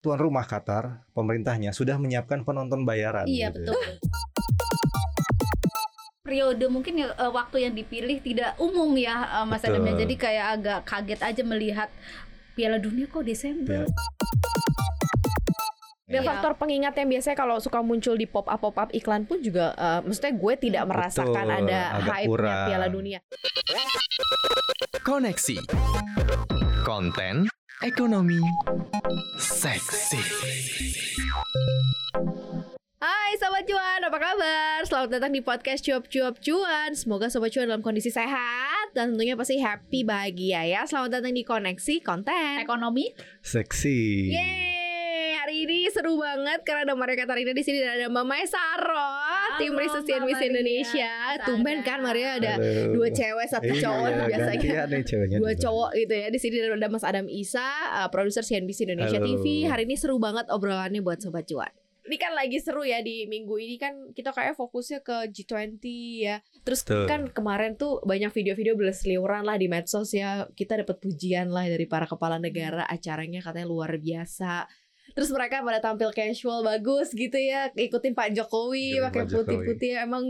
tuan rumah Qatar, pemerintahnya sudah menyiapkan penonton bayaran. Iya gitu. betul. Periode mungkin ya, eh, waktu yang dipilih tidak umum ya eh, Mas Betul. Adam ya. Jadi kayak agak kaget aja melihat Piala Dunia kok Desember. Iya. Dan Iya. faktor pengingat yang biasanya kalau suka muncul di pop up pop up iklan pun juga, eh, maksudnya gue tidak merasakan Betul, ada hype-nya. Piala Dunia. Koneksi Konten Ekonomi. Seksi. Hai Sobat Cuan, apa kabar? Selamat datang di podcast Cuap Cuap Cuan. Semoga Sobat Cuan dalam kondisi sehat Dan tentunya pasti happy, bahagia ya. Selamat datang di Koneksi Konten. Ekonomi. Seksi. Yeay, hari ini seru banget karena ada Maria Katarina di sini dan ada Mbak Maya Saro, tim Mbak Miss. Indonesia. Tumben kan Maria ada Halo. dua cewek satu Iya, cowok biasanya. gantian nih ceweknya Dua juga. cowok gitu ya. Di sini ada Mas Adam Isa, uh, produser CNBC Indonesia Halo. TV. Hari ini seru banget obrolannya buat sobat cuan. Ini kan lagi seru ya di minggu ini kan kita kayak fokusnya ke G20 ya. Terus Betul. kan kemarin tuh banyak video-video berseliweran lah di medsos ya. Kita dapat pujian lah dari para kepala negara acaranya katanya luar biasa. Terus mereka pada tampil casual bagus gitu ya, ikutin Pak Jokowi Ikutin pakai putih-putih. Emang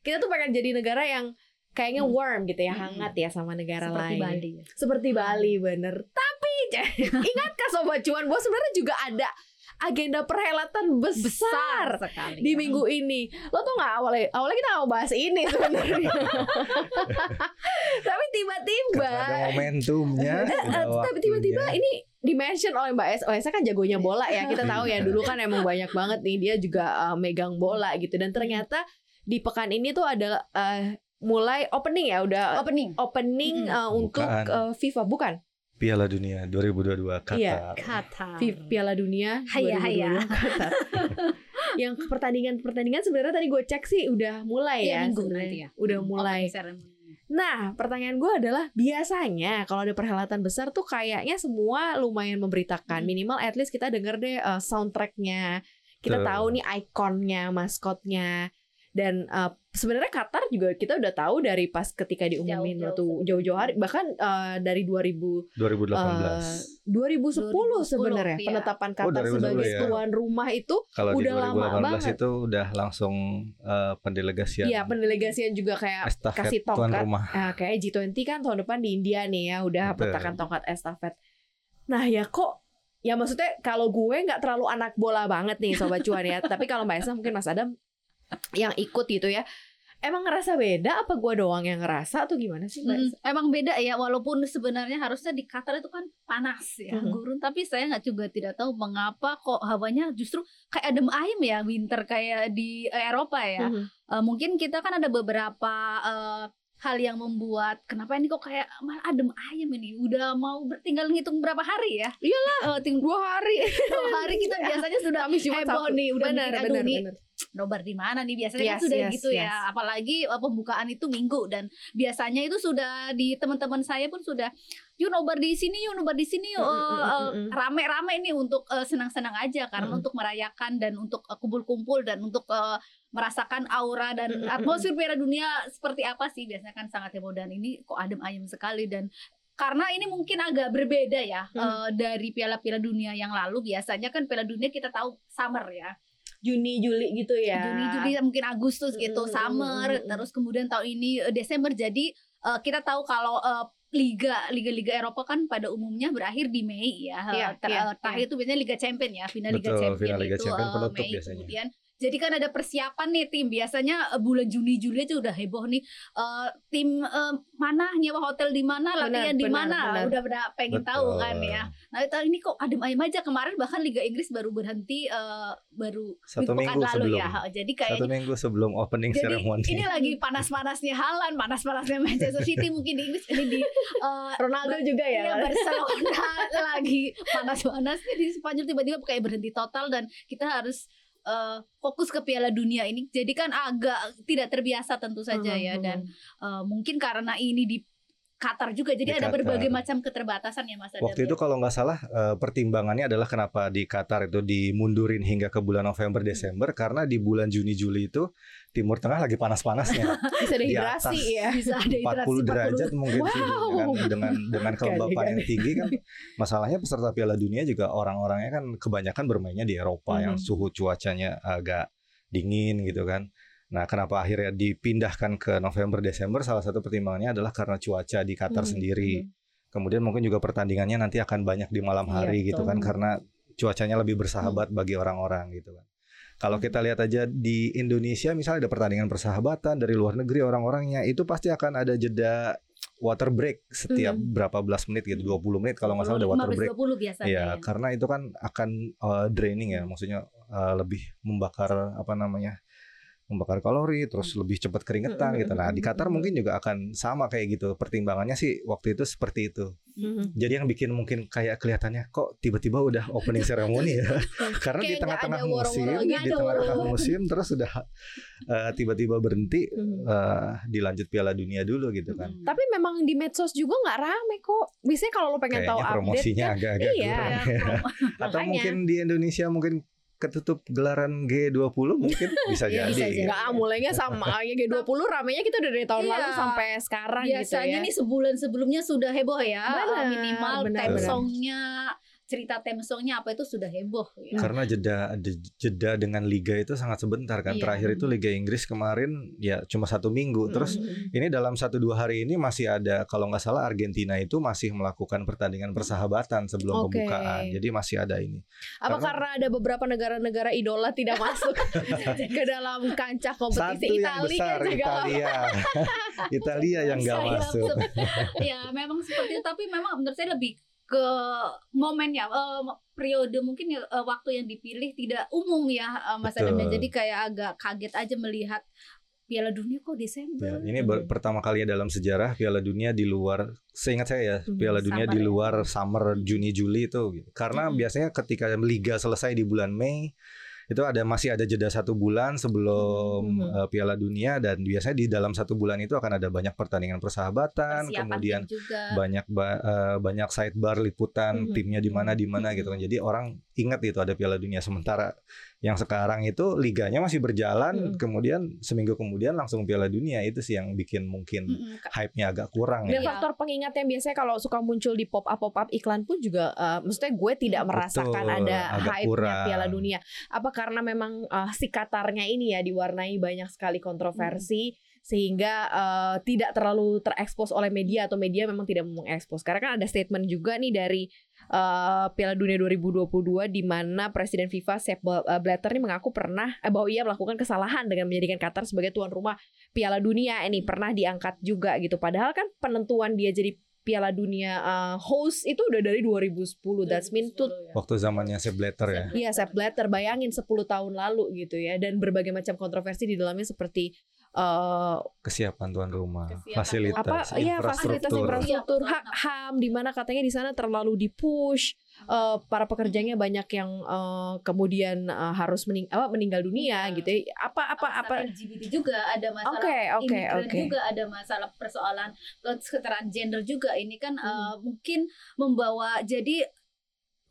kita tuh pengen jadi negara yang kayaknya warm gitu ya, Hmm. hangat ya sama negara seperti lain. Bali. Seperti Bali bener. Tapi ingatkah sobat cuan bahwa sebenarnya juga ada agenda perhelatan besar, sekali. di minggu ini. Lo tuh nggak awalnya awalnya kita mau bahas ini sebenarnya. Tapi tiba-tiba Karena ada momentumnya. Tapi tiba-tiba ini dimention oleh Mbak S. Oh, Esa kan jagonya bola ya. Kita tahu ya dulu kan emang banyak banget nih dia juga eh, megang bola gitu dan ternyata di pekan ini tuh ada eh, mulai opening ya udah opening. opening Mm-mm. eh, untuk Bukan. eh, FIFA bukan Piala Dunia 2022 Qatar. Iya. Kata. Fi- Piala Dunia Haya, 2022 haya. Qatar. yang pertandingan pertandingan sebenarnya tadi gue cek sih udah mulai Iya, ya minggu nanti ya. udah mulai Opening ceremony. Nah, pertanyaan gue adalah biasanya kalau ada perhelatan besar tuh kayaknya semua lumayan memberitakan. Hmm. Minimal at least kita denger deh uh, soundtracknya. Kita Betul. tahu nih ikonnya, maskotnya. Dan uh, sebenarnya Qatar juga kita udah tahu dari pas ketika diumumin Jauh-jauh waktu jauh-jauh hari bahkan uh, dari 2000 2018. uh, 2010 sebenarnya iya. penetapan Oh, Qatar 2010 sebagai ya. tuan rumah itu Kalau di udah lama 2018 banget. itu udah langsung eh, pendelegasian ya pendelegasian juga kayak estafet kasih tuan tongkat rumah. Nah, kayak G20 kan tahun depan di India nih ya, udah Betul. petakan tongkat estafet. Nah ya kok, ya maksudnya kalau gue nggak terlalu anak bola banget nih sobat cuan ya, tapi kalau Mbak Esa mungkin Mas Adam yang ikut gitu ya, emang ngerasa beda apa gue doang yang ngerasa atau gimana sih Mbak Mm, Esa? emang beda ya walaupun sebenarnya harusnya di Qatar itu kan panas ya Mhm. gurun tapi saya nggak juga tidak tahu mengapa kok hawanya justru kayak adem ayem ya winter kayak di Eropa ya Mhm. Eh, mungkin kita kan ada beberapa eh, hal yang membuat kenapa ini kok kayak malah adem ayem ini udah mau bertinggal ngitung berapa hari ya Iyalah, Eh, ting- dua hari. dua hari kita biasanya sudah Kamis Jumat heboh nih udah benar, benar, nih benar. nobar di mana nih biasanya kan Yes, sudah yes, gitu yes. ya apalagi uh, pembukaan itu minggu dan biasanya itu sudah di teman-teman saya pun sudah yuk nobar di sini yuk nobar di sini yuk Mm, mm, uh, mm, uh, mm, mm. rame-rame nih untuk uh, senang-senang aja karena Mm. untuk merayakan dan untuk uh, kumpul-kumpul dan untuk uh, merasakan aura dan atmosfer Piala Dunia seperti apa sih? Biasanya kan sangat heboh dan ini kok adem ayem sekali dan karena ini mungkin agak berbeda ya Hmm. uh, dari piala-piala dunia yang lalu. Biasanya kan piala dunia kita tahu summer ya. Juni Juli gitu ya. Juni Juli mungkin Agustus gitu Mm, mm, summer. mm, mm. terus kemudian tahun ini eh, Desember. Jadi eh, kita tahu kalau eh, liga liga-liga Eropa kan pada umumnya berakhir di Mei ya. Iya, Ter- iya, eh, terakhir itu biasanya Liga Champion ya final Liga Betul, Champion final Liga itu Champion penutup Mei biasanya. kemudian jadi kan ada persiapan nih tim. Biasanya eh, bulan Juni Juli aja udah heboh nih. Eh, tim eh, mana? Nyewa hotel di mana? Latihan di mana? udah udah pengen tahu Betul. kan ya. Nah tahun ini kok adem ayem aja. Kemarin bahkan Liga Inggris baru berhenti eh, baru Satu minggu lalu sebelum. ya jadi kayaknya Satu minggu sebelum opening jadi ceremony. ini lagi panas-panasnya Halan, panas-panasnya Manchester City mungkin di Inggris. Ini di eh, Ronaldo juga ya. Iya, Barcelona lagi panas-panasnya di Spanyol tiba-tiba kayak berhenti total dan kita harus eh, fokus ke Piala Dunia ini. Jadi kan agak tidak terbiasa tentu saja ya dan eh, mungkin karena ini di Qatar juga. Jadi Di ada Qatar. berbagai macam keterbatasan ya Mas Adam. Waktu ya? itu kalau nggak salah eh, pertimbangannya adalah kenapa di Qatar itu dimundurin hingga ke bulan November Desember karena di bulan Juni Juli itu Timur Tengah lagi panas-panasnya Bisa Di dehidrasi atas. ya. bisa ada 40 derajat mungkin sih Wow. kan dengan dengan kelembapan yang tinggi kan masalahnya peserta Piala Dunia juga orang-orangnya kan kebanyakan bermainnya di Eropa yang Mhm. suhu cuacanya agak dingin gitu kan. Nah, kenapa akhirnya dipindahkan ke November Desember? Salah satu pertimbangannya adalah karena cuaca di Qatar Mhm, sendiri. Kemudian mungkin juga pertandingannya nanti akan banyak di malam Iya, hari gitu betul. kan karena cuacanya lebih bersahabat bagi orang-orang gitu kan. Kalau Hmm. kita lihat aja di Indonesia misalnya ada pertandingan persahabatan dari luar negeri orang-orangnya itu pasti akan ada jeda water break setiap Hmm. berapa belas menit gitu 20 menit kalau nggak salah ada water break. 20 biasanya. Iya, ya. karena itu kan akan uh, draining ya, maksudnya uh, lebih membakar apa namanya? Membakar kalori terus lebih cepat keringetan Mm, gitu. Nah, di Qatar mm. mungkin juga akan sama kayak gitu. Pertimbangannya sih waktu itu seperti itu. Jadi yang bikin mungkin kayak kelihatannya kok tiba-tiba udah opening ceremony ya. Karena di Kayak tengah-tengah musim, di tengah-tengah musim terus sudah uh, tiba-tiba berhenti uh, dilanjut Piala Dunia dulu gitu kan. Tapi memang di medsos juga nggak rame kok. Biasanya kalau lo pengen tahu Kayaknya update promosinya kan, agak-agak iya. kurang. Ya, Atau mungkin di Indonesia mungkin ketutup gelaran G20 mungkin bisa Iya, jadi. bisa gitu. jadi. Nggak, mulainya sama ya G20 ramenya kita udah dari tahun Iya. lalu sampai sekarang gitu Biasanya ya. nih sebulan sebelumnya sudah heboh ya. Benar, minimal benar. songnya, cerita theme songnya apa itu sudah heboh. Ya. Karena jeda jeda dengan liga itu sangat sebentar kan. Iya. Terakhir itu Liga Inggris kemarin ya cuma satu minggu. Terus Mhm. ini dalam satu dua hari ini masih ada kalau nggak salah Argentina itu masih melakukan pertandingan persahabatan sebelum Oke. pembukaan. Jadi masih ada ini. apa karena- karena ada beberapa negara-negara idola tidak masuk ke dalam kancah kompetisi Satu yang Italia besar juga Italia. Italia yang nggak masuk. ya memang seperti itu tapi memang menurut saya lebih ke momennya eh, periode mungkin ya, eh, waktu yang dipilih tidak umum ya eh, Mas Adam Betul. jadi kayak agak kaget aja melihat Piala Dunia kok Desember Ya, ini ber- pertama kali dalam sejarah Piala Dunia di luar, seingat saya ya, Hmm, Piala Dunia di ya. luar summer Juni Juli itu, gitu. karena Hmm. biasanya ketika liga selesai di bulan Mei itu ada masih ada jeda satu bulan sebelum Hmm. eh, Piala Dunia dan biasanya di dalam satu bulan itu akan ada banyak pertandingan persahabatan, persiapan kemudian juga banyak ba- eh, banyak sidebar liputan Mhm. timnya di mana di mana gitu kan. Jadi orang ingat itu ada Piala Dunia sementara yang sekarang itu liganya masih berjalan, Mhm. kemudian seminggu kemudian langsung Piala Dunia itu sih yang bikin mungkin Mm-mm. hype-nya agak kurang Dan ya. Faktor pengingat yang biasanya kalau suka muncul di pop up pop up iklan pun juga, eh, maksudnya gue tidak Hmm. merasakan Betul, ada hype-nya. Piala Dunia. Apa karena memang eh, si Qatarnya ini ya diwarnai banyak sekali kontroversi sehingga eh, tidak terlalu terekspos oleh media atau media memang tidak mengekspos. Karena kan ada statement juga nih dari eh, Piala Dunia 2022 di mana Presiden FIFA Sepp eh, Blatter ini mengaku pernah eh, bahwa ia melakukan kesalahan dengan menjadikan Qatar sebagai tuan rumah Piala Dunia ini pernah diangkat juga gitu. Padahal kan penentuan dia jadi Piala Dunia uh, host itu udah dari 2010. That's mean to 2010 ya. Waktu zamannya Sepp Blatter ya. Iya, Sepp Blatter bayangin 10 tahun lalu gitu ya dan berbagai macam kontroversi di dalamnya seperti uh, Kesiapan tuan rumah, Kesiapan fasilitas, apa ya fasilitas infrastruktur. Iya, hak HAM di mana katanya di sana terlalu dipush uh, para pekerjanya banyak yang uh, kemudian uh, harus mening apa, meninggal dunia Iya. gitu ya. Apa apa Masalah apa LGBT juga ada masalah Oke, oke, imigran oke. juga ada masalah persoalan kesetaraan gender juga ini kan Hmm. eh, mungkin membawa jadi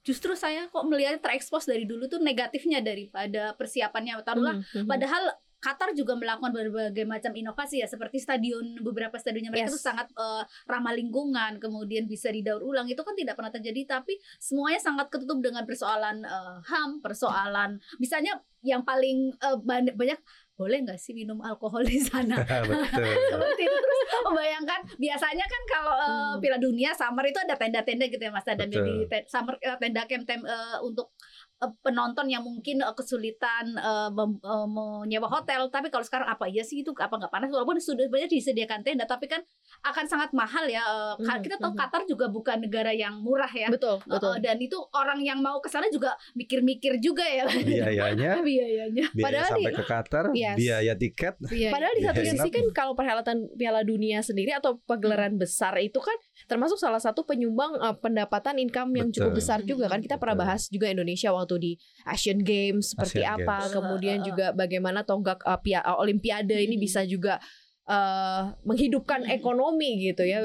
justru saya kok melihat terekspos dari dulu tuh negatifnya daripada persiapannya taruhlah Mhm, mhm. padahal Qatar juga melakukan berbagai macam inovasi ya seperti stadion beberapa stadionnya mereka Yes. tuh sangat eh, ramah lingkungan kemudian bisa didaur ulang itu kan tidak pernah terjadi tapi semuanya sangat ketutup dengan persoalan eh, HAM persoalan misalnya yang paling ban- banyak boleh nggak sih minum alkohol di sana Betul. seperti itu terus membayangkan biasanya kan kalau uh, Hmm. Piala Dunia summer itu ada tenda-tenda gitu ya Mas jadi te- summer uh, tenda camp camp uh, untuk uh, penonton yang mungkin uh, kesulitan uh, mem- uh, menyewa hotel. Tapi kalau sekarang apa iya sih itu? Apa nggak panas? Walaupun sudah banyak disediakan tenda tapi kan akan sangat mahal ya uh, Mhm, kita tahu mhm. Qatar juga bukan negara yang murah ya. Betul betul. uh, dan itu orang yang mau ke sana juga mikir-mikir juga ya. Biayanya, biayanya. Biaya Padahal sampai di- ke Qatar, Yes. biaya tiket, Padahal di satu Iya, sisi kan kalau perhelatan Piala Dunia sendiri atau pagelaran besar itu kan termasuk salah satu penyumbang uh, pendapatan income yang cukup Betul. besar juga kan. Kita pernah bahas juga Indonesia waktu di Asian Games seperti Asian apa, Games. kemudian Uh, uh, juga bagaimana tonggak uh, pia- uh, Olimpiade ini Hmm. bisa juga uh, menghidupkan Hmm. ekonomi gitu ya.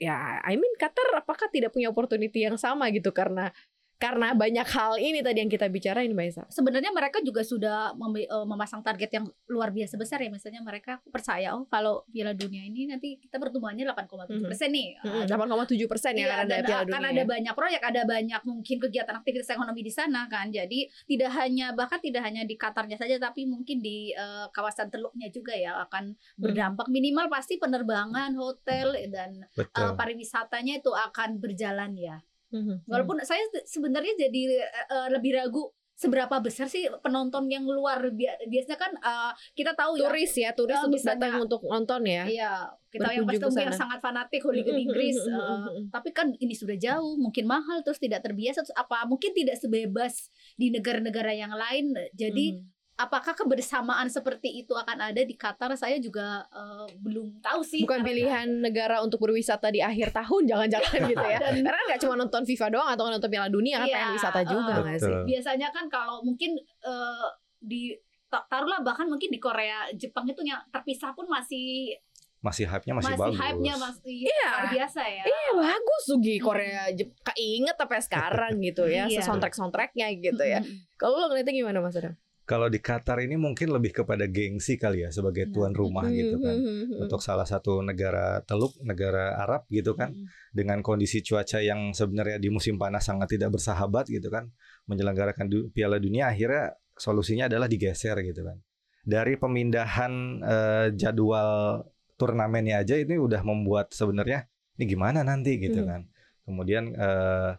ya I mean Qatar apakah tidak punya opportunity yang sama gitu karena karena banyak hal ini tadi yang kita bicarain Mbak Isa. sebenarnya mereka juga sudah mem- eh, memasang target yang luar biasa besar ya misalnya mereka aku percaya oh kalau Piala Dunia ini nanti kita pertumbuhannya 8,7 persen nih Mm-mm, Ah, 8,7 persen ya Iya, karena ada Piala akan Dunia. ada ya. banyak proyek, ada banyak mungkin kegiatan aktivitas ekonomi di sana kan. Jadi tidak hanya bahkan tidak hanya di Qatarnya saja, tapi mungkin di eh, kawasan Teluknya juga ya akan Hmm. berdampak. Minimal pasti penerbangan, hotel dan Betul. pariwisatanya itu akan berjalan ya. Mhm. Walaupun saya se- sebenarnya jadi eh, eh, lebih ragu seberapa besar sih penonton yang luar Bia- biasanya kan eh, kita tahu ya turis ya turis Eh, untuk misalnya- datang untuk nonton ya. Iya, kita yang pasti yang sangat fanatik hooligan Inggris. eh, tapi kan ini sudah jauh, mungkin mahal terus tidak terbiasa terus apa mungkin tidak sebebas di negara-negara yang lain. Jadi Mhm. Apakah kebersamaan seperti itu akan ada di Qatar? Saya juga eh, belum tahu sih. bukan pilihan negara untuk berwisata di akhir tahun jangan-jangan gitu ya. Karena nggak cuma nonton FIFA doang atau nonton Piala Dunia kan Iya, pengen wisata juga eh, nggak sih? Betul. Biasanya kan kalau mungkin eh, di ta- taruhlah bahkan mungkin di Korea, Jepang itu yang terpisah pun masih Masih hype-nya masih, masih, bagus. hype-nya masih Iya. luar biasa ya. Iya bagus Sugi Korea Jep- keinget sampai sekarang gitu ya Iya. soundtrack soundtracknya gitu ya. Kalau lo ngeliatnya gimana Mas Adam? Kalau di Qatar ini mungkin lebih kepada gengsi kali ya sebagai Nah. tuan rumah gitu kan. Hmm. Untuk salah satu negara teluk, negara Arab gitu kan. dengan kondisi cuaca yang sebenarnya di musim panas sangat tidak bersahabat gitu kan menyelenggarakan du- Piala Dunia akhirnya solusinya adalah digeser gitu kan dari pemindahan eh, jadwal turnamennya aja ini udah membuat sebenarnya ini gimana nanti gitu Hmm. kan kemudian eh,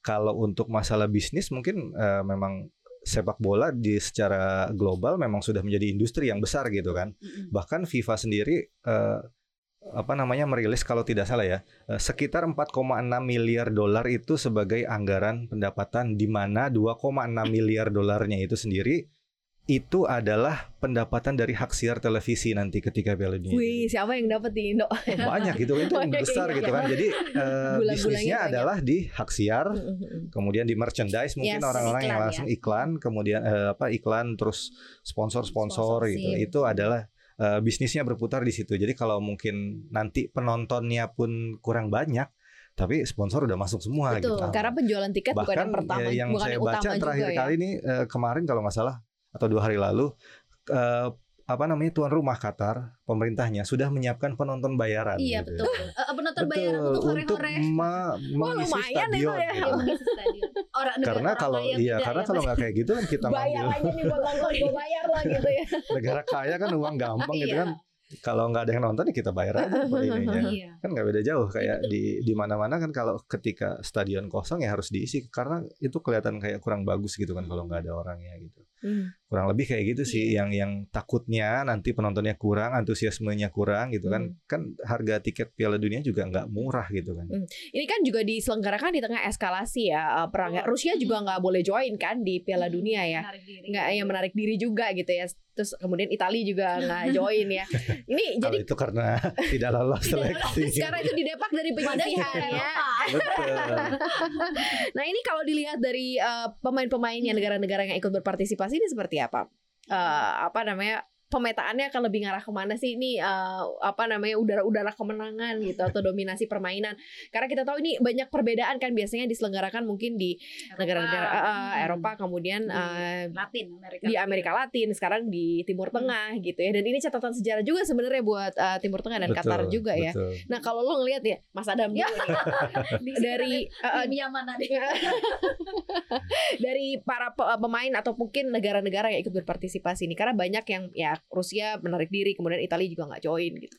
kalau untuk masalah bisnis mungkin eh, memang sepak bola di secara global memang sudah menjadi industri yang besar gitu kan Mm-mm. bahkan FIFA sendiri eh, apa namanya merilis kalau tidak salah ya eh, sekitar 4,6 miliar dolar itu sebagai anggaran pendapatan di mana 2,6 miliar dolarnya itu sendiri itu adalah pendapatan dari hak siar televisi nanti ketika Piala Dunia. Wih, siapa yang dapat di Indo? banyak gitu itu Banyak, besar gitu kan. Jadi Bulan-bulannya bisnisnya banyak. adalah di hak siar, kemudian di merchandise mungkin Yes, orang-orang yang langsung ya. iklan, kemudian eh, apa iklan terus sponsor-sponsor gitu. Itu adalah eh, bisnisnya berputar di situ. Jadi kalau mungkin nanti penontonnya pun kurang banyak, tapi sponsor udah masuk semua Betul. gitu. Karena penjualan tiket bukan Bahkan yang pertama, ya, yang bukan saya yang baca utama terakhir juga ya. kali ini eh, kemarin kalau nggak salah atau dua hari lalu eh, apa namanya tuan rumah Qatar pemerintahnya sudah menyiapkan penonton bayaran. Iya gitu. betul. Eh, penonton Betul, bayaran untuk untuk hore-hore. ma- mengisi lumayan stadion. ya. gitu. Iya, stadion. Orang Karena orang kalau iya karena ya, kalau nggak kayak gitu kan kita Bayar aja nih buat nonton, gue bayar lah gitu ya. negara kaya kan uang gampang gitu Iya. kan. Kalau nggak ada yang nonton ya kita bayar aja. Iya. kan nggak beda jauh kayak Betul. di di mana-mana kan kalau ketika stadion kosong ya harus diisi karena itu kelihatan kayak kurang bagus gitu kan kalau nggak ada orangnya gitu Hmm. kurang lebih kayak gitu sih Iya. yang yang takutnya nanti penontonnya kurang antusiasmenya kurang gitu kan kan harga tiket Piala Dunia juga nggak murah gitu kan Ini kan juga diselenggarakan di tengah eskalasi ya eh, perang. Betul. Rusia juga nggak boleh join kan di Piala Dunia ya. Nggak yang menarik diri juga gitu ya. Terus kemudian Italia juga nggak join ya. Ini kalau jadi itu karena tidak lolos seleksi sekarang itu didepak dari penyisihan ya. Betul Nah ini kalau dilihat dari eh, pemain-pemainnya negara-negara yang ikut berpartisipasi ini seperti apa? Eh, apa namanya? Pemetaannya akan lebih ngarah ke mana sih ini eh, apa namanya udara-udara kemenangan gitu atau dominasi permainan? Karena kita tahu ini banyak perbedaan kan biasanya diselenggarakan mungkin di negara-negara eh, Hmm. Eropa kemudian Di eh, Latin Amerika. di Amerika Latin sekarang di Timur Tengah gitu ya dan ini catatan sejarah juga sebenarnya buat eh, Timur Tengah dan Qatar Betul, juga ya. betul. Nah kalau lo ngelihat ya Mas Adam Ya. dulu nih, dari deh? dari para pe- pemain atau mungkin negara-negara yang ikut berpartisipasi ini karena banyak yang ya Rusia menarik diri kemudian Italia juga nggak join gitu.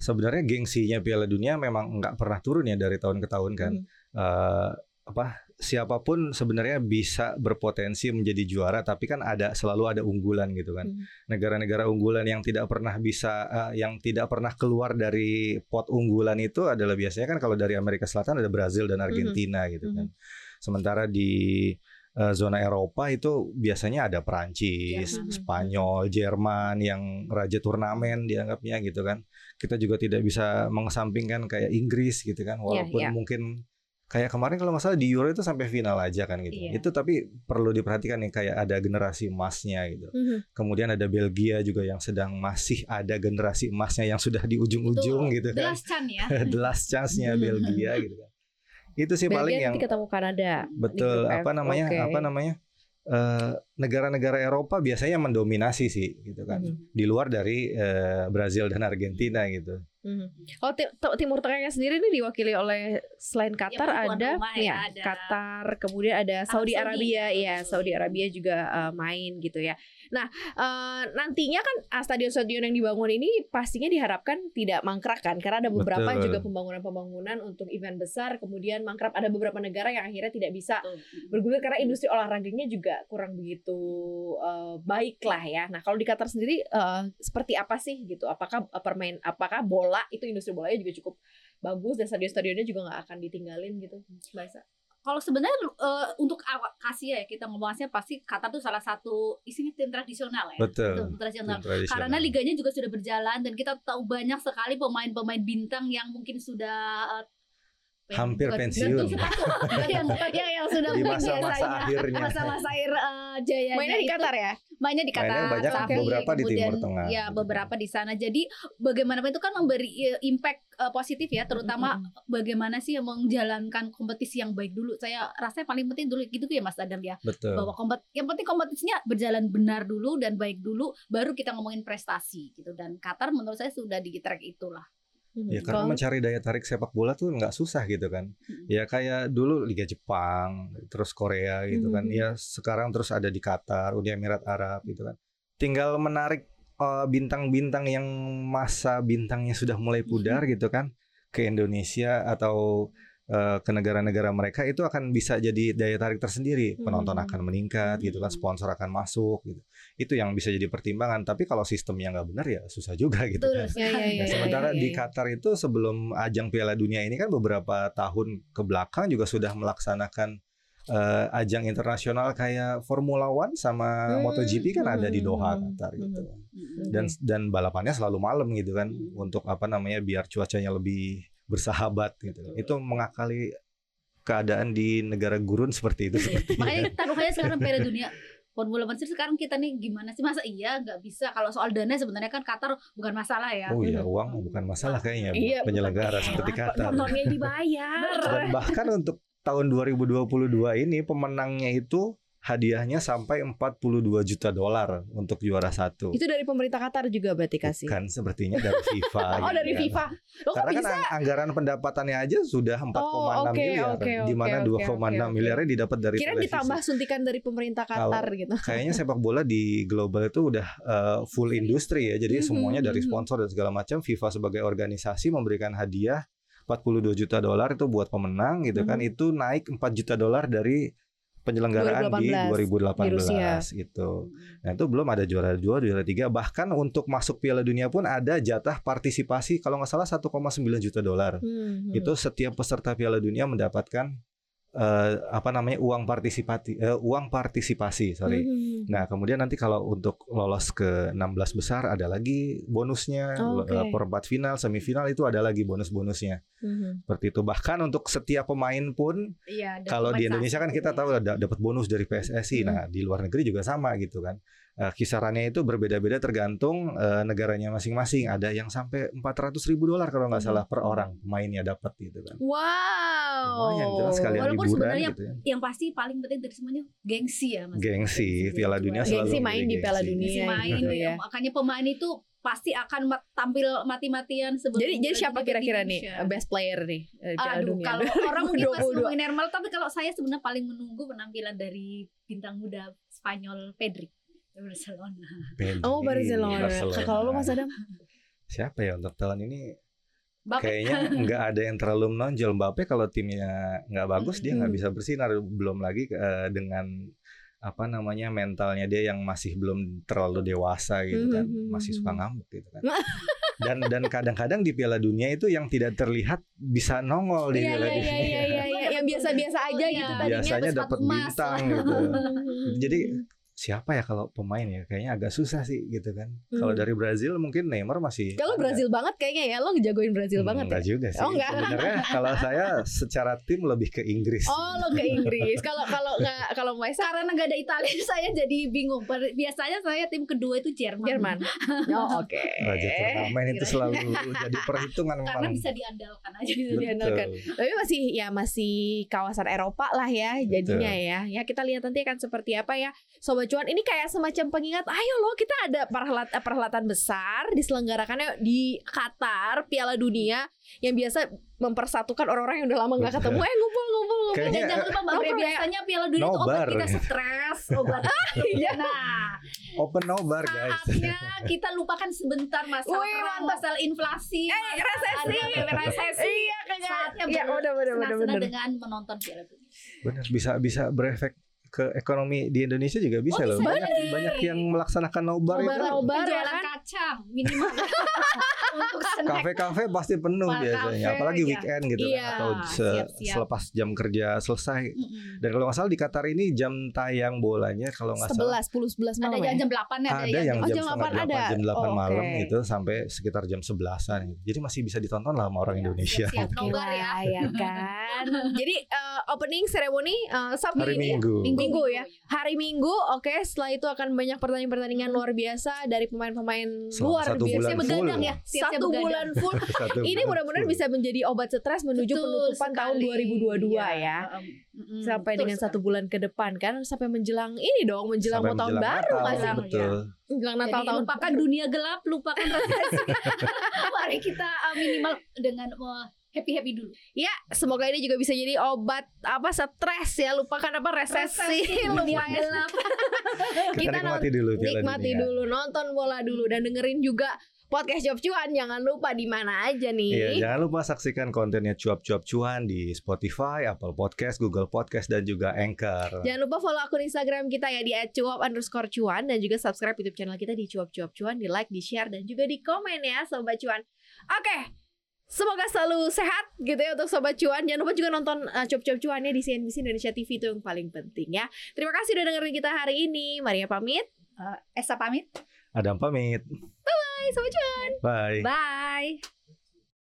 sebenarnya gengsinya Piala Dunia memang nggak pernah turun ya dari tahun ke tahun kan. Hmm. Eh, apa siapa pun sebenarnya bisa berpotensi menjadi juara, tapi kan ada selalu ada unggulan gitu kan. Hmm. Negara-negara unggulan yang tidak pernah bisa, eh, yang tidak pernah keluar dari pot unggulan itu adalah biasanya kan kalau dari Amerika Selatan ada Brazil dan Argentina gitu kan. Sementara di eh, zona Eropa itu biasanya ada Perancis, Jerman. Spanyol, Jerman yang raja turnamen dianggapnya gitu kan. Kita juga tidak bisa mengesampingkan kayak Inggris gitu kan, walaupun iya. mungkin kayak kemarin kalau nggak salah di Euro itu sampai final aja kan gitu. Iya. Itu tapi perlu diperhatikan nih kayak ada generasi emasnya gitu. Mhm. Kemudian ada Belgia juga yang sedang masih ada generasi emasnya yang sudah di ujung-ujung gitu The kan. last chance ya. The last chance-nya Belgia gitu kan. Itu sih paling Belgia yang nanti ketemu Kanada. betul F. apa namanya Oke. apa namanya eh, negara-negara Eropa biasanya mendominasi sih gitu kan. Mhm. Di luar dari eh, Brazil dan Argentina gitu. Kalau ti- ti- Timur Tengahnya sendiri ini diwakili oleh selain Qatar Ya, ada rumah ya, ya, ada Qatar, kemudian ada Saudi, Saudi. Arabia ya, Saudi Arabia juga eh, main gitu ya. Nah, eh, nantinya kan ah, stadion-stadion yang dibangun ini pastinya diharapkan tidak mangkrak kan karena ada beberapa Betul. juga pembangunan-pembangunan untuk event besar kemudian mangkrak ada beberapa negara yang akhirnya tidak bisa bergulir karena industri olahraganya juga kurang begitu eh, baik lah ya. Nah kalau di Qatar sendiri eh, seperti apa sih gitu? Apakah permain, apakah bola itu industri bolanya juga cukup bagus dan stadion-stadionnya juga nggak akan ditinggalin gitu, Mbak? Kalau sebenarnya eh, untuk awak Asia ya kita ngomongnya pasti Qatar tuh salah satu isinya tim tradisional ya. Betul. Tim tradisional. Tim tradisional. Karena liganya juga sudah berjalan dan kita tahu banyak sekali pemain-pemain bintang yang mungkin sudah eh, Hampir bukan- pensiun. yang, yang yang sudah Di masa-masa akhirnya. masa-masa akhir eh, jayanya Mainnya di Qatar ya? Mainnya di Qatar, Mainnya banyak, tapi beberapa di kemudian, Timur Tengah, Ya, beberapa di sana. Jadi bagaimanapun itu kan memberi eh, impact eh, positif ya, terutama bagaimana sih menjalankan kompetisi yang baik dulu. Saya rasa yang paling penting dulu gitu ya Mas Adam ya. Betul. Bahwa kompet yang penting kompetisinya berjalan benar dulu dan baik dulu baru kita ngomongin prestasi gitu. Dan Qatar menurut saya sudah di track itulah. Ya karena mencari daya tarik sepak bola tuh nggak susah gitu kan. Mm-mm. Ya kayak dulu Liga Jepang, terus Korea gitu kan. Mhm. Ya sekarang terus ada di Qatar, Uni Emirat Arab gitu kan. Tinggal menarik eh, bintang-bintang yang masa bintangnya sudah mulai pudar gitu kan ke Indonesia atau eh, ke negara-negara mereka itu akan bisa jadi daya tarik tersendiri. Penonton Mhm. akan meningkat gitu kan, Mhm. sponsor akan masuk gitu. Itu yang bisa jadi pertimbangan. Tapi kalau sistemnya nggak benar ya susah juga gitu kan. Betul. Ya, ya, ya, Nah, ya, sementara ya, di ya. Qatar itu sebelum ajang Piala Dunia ini kan beberapa tahun ke belakang juga sudah melaksanakan eh, ajang internasional kayak Formula One sama Hmm, MotoGP kan ada di Doha hmm, Qatar hmm. gitu. Mm-mm. Dan dan balapannya selalu malam gitu kan Hmm. untuk apa namanya biar cuacanya lebih bersahabat gitu. Itu mengakali keadaan di negara gurun seperti itu seperti Makanya taruhannya sekarang Piala Dunia Formula One Series sekarang kita nih gimana sih masa iya nggak bisa kalau soal dana sebenarnya kan Qatar bukan masalah ya. Oh iya, uang bukan masalah kayaknya Iya, penyelenggara bukan- seperti Qatar. Nontonnya dibayar. Dan bahkan untuk tahun 2022 ini pemenangnya itu hadiahnya sampai 42 juta dolar untuk juara satu. Itu dari pemerintah Qatar juga berarti kasih. Bukan sepertinya dari FIFA. Oh gitu dari kan. FIFA. Lo kok Karena kan bisa? ang- anggaran pendapatannya aja sudah 4,6 Oh, oke, miliar, oke, di mana oke, 2,6 oke, oke. miliarnya didapat dari Kira televisi. ditambah suntikan dari pemerintah Qatar gitu. Kayaknya sepak bola di global itu udah uh, full industri ya. Jadi Mhm, semuanya dari mhm. sponsor dan segala macam. FIFA sebagai organisasi memberikan hadiah 42 juta dolar itu buat pemenang gitu kan. Mhm. Itu naik 4 juta dolar dari penyelenggaraan 2018 di di Rusia. 2018 gitu. Nah, itu belum ada juara dua, juara tiga. Bahkan untuk masuk Piala Dunia pun ada jatah partisipasi kalau nggak salah 1,9 juta dolar. Hmm, hmm. Itu setiap peserta Piala Dunia mendapatkan eh, apa namanya uang partisipasi eh, uang partisipasi, sorry. Hmm. Nah, kemudian nanti kalau untuk lolos ke 16 besar ada lagi bonusnya, Oh. Eh, perempat final, semifinal itu ada lagi bonus-bonusnya. Hmm. Seperti itu. Bahkan untuk setiap pemain pun Iya. kalau di Indonesia kan kita ya. tahu ada dapat bonus dari PSSI. Hmm. Nah, di luar negeri juga sama gitu kan. Eh, kisarannya itu berbeda-beda tergantung eh, negaranya masing-masing. Ada yang sampai 400 ribu dolar kalau nggak Hmm. salah per orang pemainnya dapat gitu kan. Wow. Lumayan itu kan sekalian Walaupun liburan sebenarnya gitu ya. yang pasti paling penting dari semuanya gengsi ya Mas. Gengsi, Piala Dunia selalu Gengsi main di Piala. Dunia. Gengsi main gitu ya. ya. Makanya pemain itu pasti akan tampil mati-matian sebelum Jadi jadi siapa kira-kira nih best player nih Piala Aduh, Dunia kalau orang mungkin masih 2022. ngomongin Nermal, tapi kalau saya sebenarnya paling menunggu penampilan dari bintang muda Spanyol Pedri Barcelona. Pedri, Oh Barcelona. Barcelona. Kalau lu Mas Adam? Siapa ya untuk tahun ini Bapak kayaknya nggak ada yang terlalu menonjol Mbappe kalau timnya nggak bagus dia nggak bisa bersinar belum lagi eh, dengan apa namanya mentalnya dia yang masih belum terlalu dewasa gitu kan masih suka ngambek gitu kan dan dan kadang-kadang di Piala Dunia itu yang tidak terlihat bisa nongol di Iya Piala iya iya Dunia iya iya iya yang biasa-biasa aja Iya. gitu tadinya. biasanya dapat bintang gitu jadi siapa ya kalau pemain ya kayaknya agak susah sih gitu kan. Kalau Hmm. dari Brazil mungkin Neymar masih Kalau ada. Brazil banget kayaknya ya lo ngejagoin Brazil Hmm, banget ya. enggak juga sih. Oh, enggak. Sebenarnya kalau saya secara tim lebih ke Inggris. Oh lo ke Inggris. Kalau kalau nggak kalau Esa Karena nggak ada Italia saya jadi bingung. Biasanya saya tim kedua itu Jerman. Jerman. Oh oke. Raja turnamen itu selalu jadi perhitungan Karena memang. bisa diandalkan aja. Bisa Betul. diandalkan. Tapi masih ya masih kawasan Eropa lah ya jadinya ya. Ya kita lihat nanti akan seperti apa ya. Sobat cuan ini kayak semacam pengingat. Ayo loh kita ada perhelat- eh, perhelatan besar diselenggarakannya di Qatar Piala Dunia yang biasa mempersatukan orang-orang yang udah lama nggak ketemu. Eh ngumpul ngumpul ngumpul. Kayaknya- Dan jangan lupa Mbak Bre, ya. biasanya Piala Dunia itu obat kita stres, obat. Iya. nah, Open nobar guys. saatnya kita lupakan sebentar masalah Wih, perang, mantap. masalah inflasi, Eh, masalah resesi. resesi. Iya kayaknya. Saatnya Iya udah bener bener. dengan menonton Piala Dunia. Benar bisa bisa berefek ke ekonomi di Indonesia juga bisa Oh, loh. bisa. Banyak banyak yang melaksanakan nobar itu. Nobar ya kan. kacang minimal untuk snack. Kafe-kafe pasti penuh Wah, biasanya, kafe, apalagi ya. weekend gitu Iya, kan atau se- siap-siap. selepas jam kerja selesai. Mm-mm. Dan kalau nggak salah di Qatar ini jam tayang bolanya kalau nggak salah 11 10 11 Ada malam. yang ya? jam 8 ada, ada yang yang Oh, jam jam setengah 8 delapan, ada. jam 8 Oh, malam oke. gitu sampai sekitar jam 11-an. Jadi masih bisa ditonton lah sama orang Iya, Indonesia. siap-siap. Oke Nobar ya. ya kan. Jadi eh, opening ceremony eh, Sabtu Hari ini Minggu. Minggu ya. Hari Minggu, oke. Setelah itu akan banyak pertandingan-pertandingan luar biasa dari pemain-pemain luar satu biasa. bulan Siap begadang full. ya. Siap-siap Satu begadang. bulan full. Satu Ini mudah-mudahan bisa menjadi obat stres menuju Betul penutupan tahun sekali. 2022 Iya. ya. Mm-mm. Sampai Betul dengan sekali. satu bulan ke depan kan sampai menjelang ini dong, menjelang Sampai mau tahun baru? Natal, betul. Menjelang Natal tahun lupakan dunia gelap, lupakan resesi. Mari kita uh, minimal dengan happy happy dulu. Ya, semoga ini juga bisa jadi obat apa stres ya, lupakan apa resesi, lupakan gelap. Kita, Kita nikmati dulu nikmati Dunia. dulu, nonton bola dulu dan dengerin juga podcast Job Cuan. Jangan lupa di mana aja nih. Iya, jangan lupa saksikan kontennya cuap-cuap cuan di Spotify, Apple Podcast, Google Podcast, dan juga Anchor. Jangan lupa follow akun Instagram kita ya di @cuap underscore cuan dan juga subscribe YouTube channel kita di cuap cuap cuan, di like, di share dan juga di komen ya sobat cuan. Oke. Semoga selalu sehat gitu ya untuk sobat cuan. Jangan lupa juga nonton uh, cuap cuap cuannya di CNBC Indonesia TV itu yang paling penting ya. Terima kasih udah dengerin kita hari ini. Maria pamit. Uh, Esa pamit. Adam pamit. Bye sobat cuan. Bye. Bye.